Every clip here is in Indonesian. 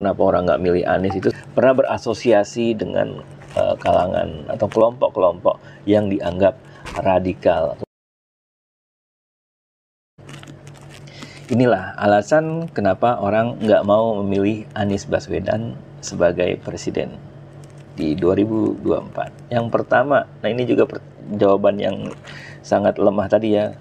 kenapa orang nggak milih Anies itu pernah berasosiasi dengan uh, kalangan atau kelompok-kelompok yang dianggap radikal. Inilah alasan kenapa orang nggak mau memilih Anies Baswedan sebagai presiden di 2024. Yang pertama, nah ini juga jawaban yang sangat lemah tadi ya.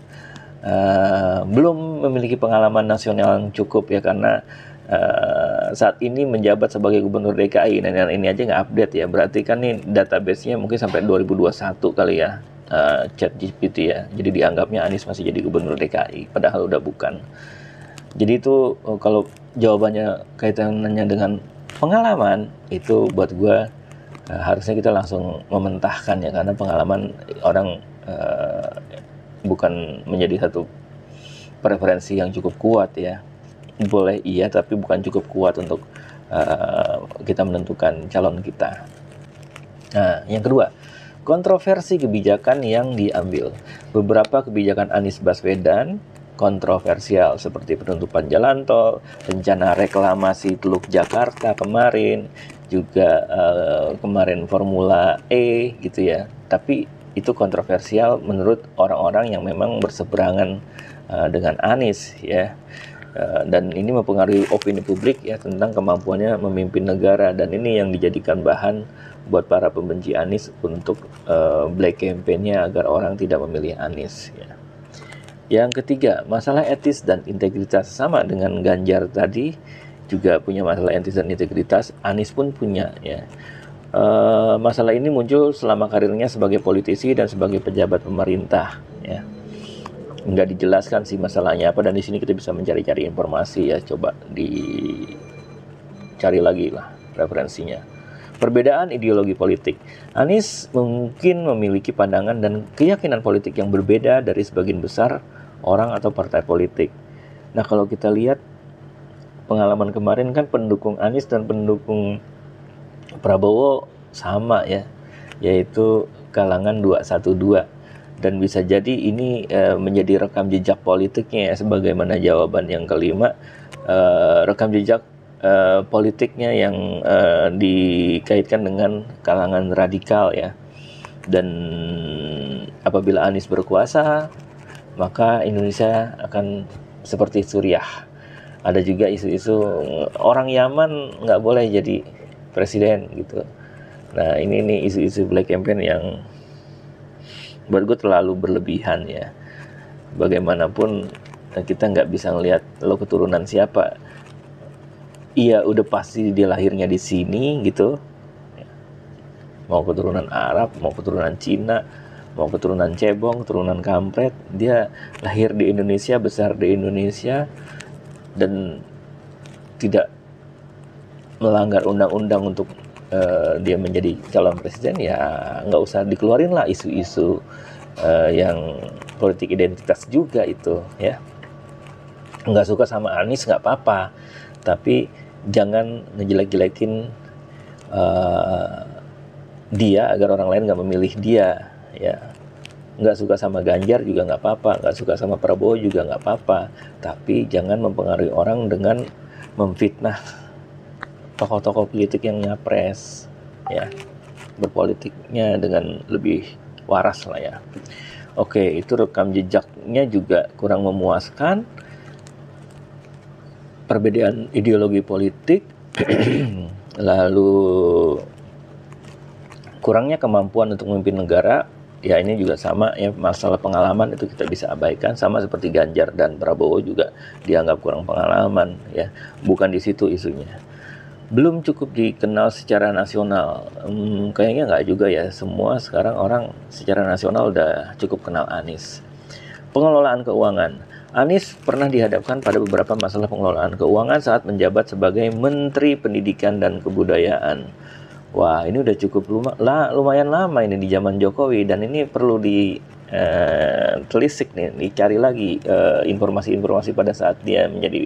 Uh, belum memiliki pengalaman nasional yang cukup ya karena uh, saat ini menjabat sebagai gubernur DKI dan ini aja nggak update ya. Berarti kan nih database-nya mungkin sampai 2021 kali ya uh, chat GPT ya. Jadi dianggapnya Anies masih jadi gubernur DKI padahal udah bukan. Jadi itu kalau jawabannya kaitannya dengan pengalaman itu buat gue uh, harusnya kita langsung mementahkan ya. Karena pengalaman orang uh, bukan menjadi satu preferensi yang cukup kuat ya boleh iya tapi bukan cukup kuat untuk uh, kita menentukan calon kita nah yang kedua kontroversi kebijakan yang diambil beberapa kebijakan Anies Baswedan kontroversial seperti penutupan jalan tol, rencana reklamasi Teluk Jakarta kemarin, juga uh, kemarin Formula E gitu ya. Tapi itu kontroversial menurut orang-orang yang memang berseberangan uh, dengan Anies ya. Uh, dan ini mempengaruhi opini publik ya tentang kemampuannya memimpin negara dan ini yang dijadikan bahan buat para pembenci Anies untuk uh, black campaign-nya agar orang tidak memilih Anies ya. Yang ketiga, masalah etis dan integritas sama dengan Ganjar tadi juga punya masalah etis dan integritas, Anies pun punya ya. Uh, masalah ini muncul selama karirnya sebagai politisi dan sebagai pejabat pemerintah ya. Nggak dijelaskan sih masalahnya apa dan di sini kita bisa mencari-cari informasi ya, coba dicari lagi lah referensinya. Perbedaan ideologi politik. Anies mungkin memiliki pandangan dan keyakinan politik yang berbeda dari sebagian besar orang atau partai politik. Nah, kalau kita lihat pengalaman kemarin kan pendukung Anies dan pendukung Prabowo sama ya, yaitu kalangan 212 dan bisa jadi ini e, menjadi rekam jejak politiknya ya sebagaimana jawaban yang kelima e, rekam jejak e, politiknya yang e, dikaitkan dengan kalangan radikal ya dan apabila Anies berkuasa maka Indonesia akan seperti Suriah ada juga isu-isu orang Yaman nggak boleh jadi presiden gitu. Nah ini nih isu-isu black campaign yang buat gue terlalu berlebihan ya. Bagaimanapun kita nggak bisa ngelihat lo keturunan siapa. Iya udah pasti dia lahirnya di sini gitu. Mau keturunan Arab, mau keturunan Cina, mau keturunan cebong, keturunan kampret, dia lahir di Indonesia, besar di Indonesia, dan tidak melanggar undang-undang untuk uh, dia menjadi calon presiden ya nggak usah dikeluarin lah isu-isu uh, yang politik identitas juga itu ya. Nggak suka sama Anies nggak apa-apa. Tapi jangan ngejelek-jelekin uh, dia agar orang lain nggak memilih dia ya. Nggak suka sama Ganjar juga nggak apa-apa, nggak suka sama Prabowo juga nggak apa-apa. Tapi jangan mempengaruhi orang dengan memfitnah tokoh-tokoh politik yang nyapres, ya berpolitiknya dengan lebih waras lah ya. Oke, itu rekam jejaknya juga kurang memuaskan. Perbedaan ideologi politik, lalu kurangnya kemampuan untuk memimpin negara ya ini juga sama ya masalah pengalaman itu kita bisa abaikan sama seperti Ganjar dan Prabowo juga dianggap kurang pengalaman ya bukan di situ isunya belum cukup dikenal secara nasional. Hmm, kayaknya nggak juga ya. Semua sekarang orang secara nasional udah cukup kenal Anies. Pengelolaan keuangan. Anies pernah dihadapkan pada beberapa masalah pengelolaan keuangan saat menjabat sebagai Menteri Pendidikan dan Kebudayaan. Wah ini udah cukup luma, lah, lumayan lama ini di zaman Jokowi dan ini perlu di uh, telisik nih dicari lagi eh, informasi-informasi pada saat dia menjadi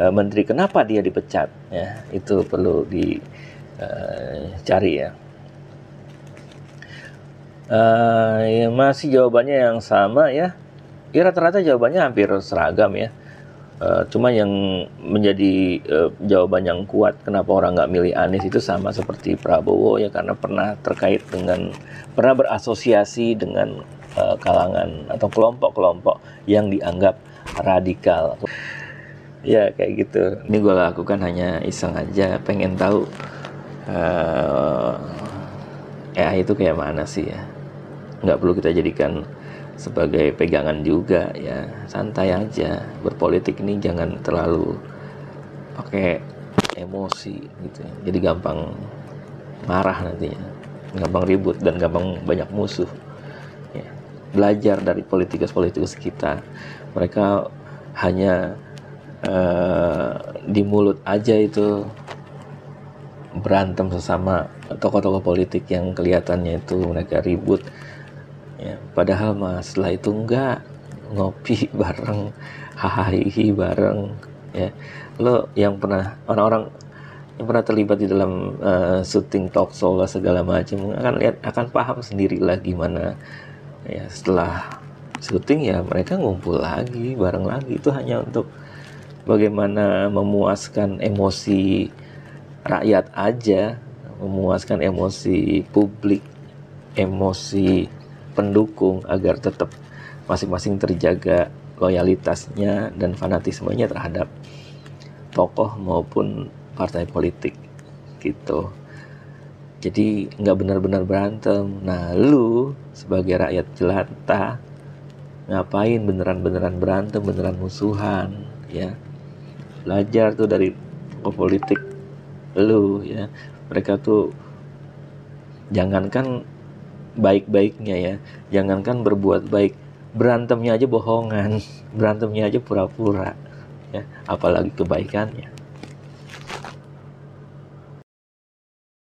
uh, menteri kenapa dia dipecat? Ya itu perlu dicari uh, ya. Uh, ya masih jawabannya yang sama ya. Ya rata-rata jawabannya hampir seragam ya. Uh, cuma yang menjadi uh, jawaban yang kuat kenapa orang nggak milih Anies itu sama seperti Prabowo ya karena pernah terkait dengan pernah berasosiasi dengan uh, kalangan atau kelompok-kelompok yang dianggap radikal. Ya kayak gitu. Ini gue lakukan hanya iseng aja, pengen tahu uh, ya itu kayak mana sih ya. Nggak perlu kita jadikan sebagai pegangan juga ya santai aja berpolitik ini jangan terlalu pakai emosi gitu jadi gampang marah nantinya gampang ribut dan gampang banyak musuh ya. belajar dari politikus-politikus kita mereka hanya uh, di mulut aja itu berantem sesama tokoh-tokoh politik yang kelihatannya itu mereka ribut. Ya padahal mas setelah itu enggak. Ngopi bareng hahaha bareng ya. Lo yang pernah orang-orang yang pernah terlibat di dalam uh, syuting talk show lah segala macam akan lihat akan paham sendiri lah gimana. Ya setelah syuting ya mereka ngumpul lagi bareng lagi. Itu hanya untuk bagaimana memuaskan emosi rakyat aja memuaskan emosi publik emosi pendukung agar tetap masing-masing terjaga loyalitasnya dan fanatismenya terhadap tokoh maupun partai politik gitu. Jadi nggak benar-benar berantem. Nah lu sebagai rakyat jelata ngapain beneran-beneran berantem, beneran musuhan ya. Belajar tuh dari politik lu ya. Mereka tuh jangankan baik-baiknya ya. Jangankan berbuat baik, berantemnya aja bohongan, berantemnya aja pura-pura. Ya, apalagi kebaikannya.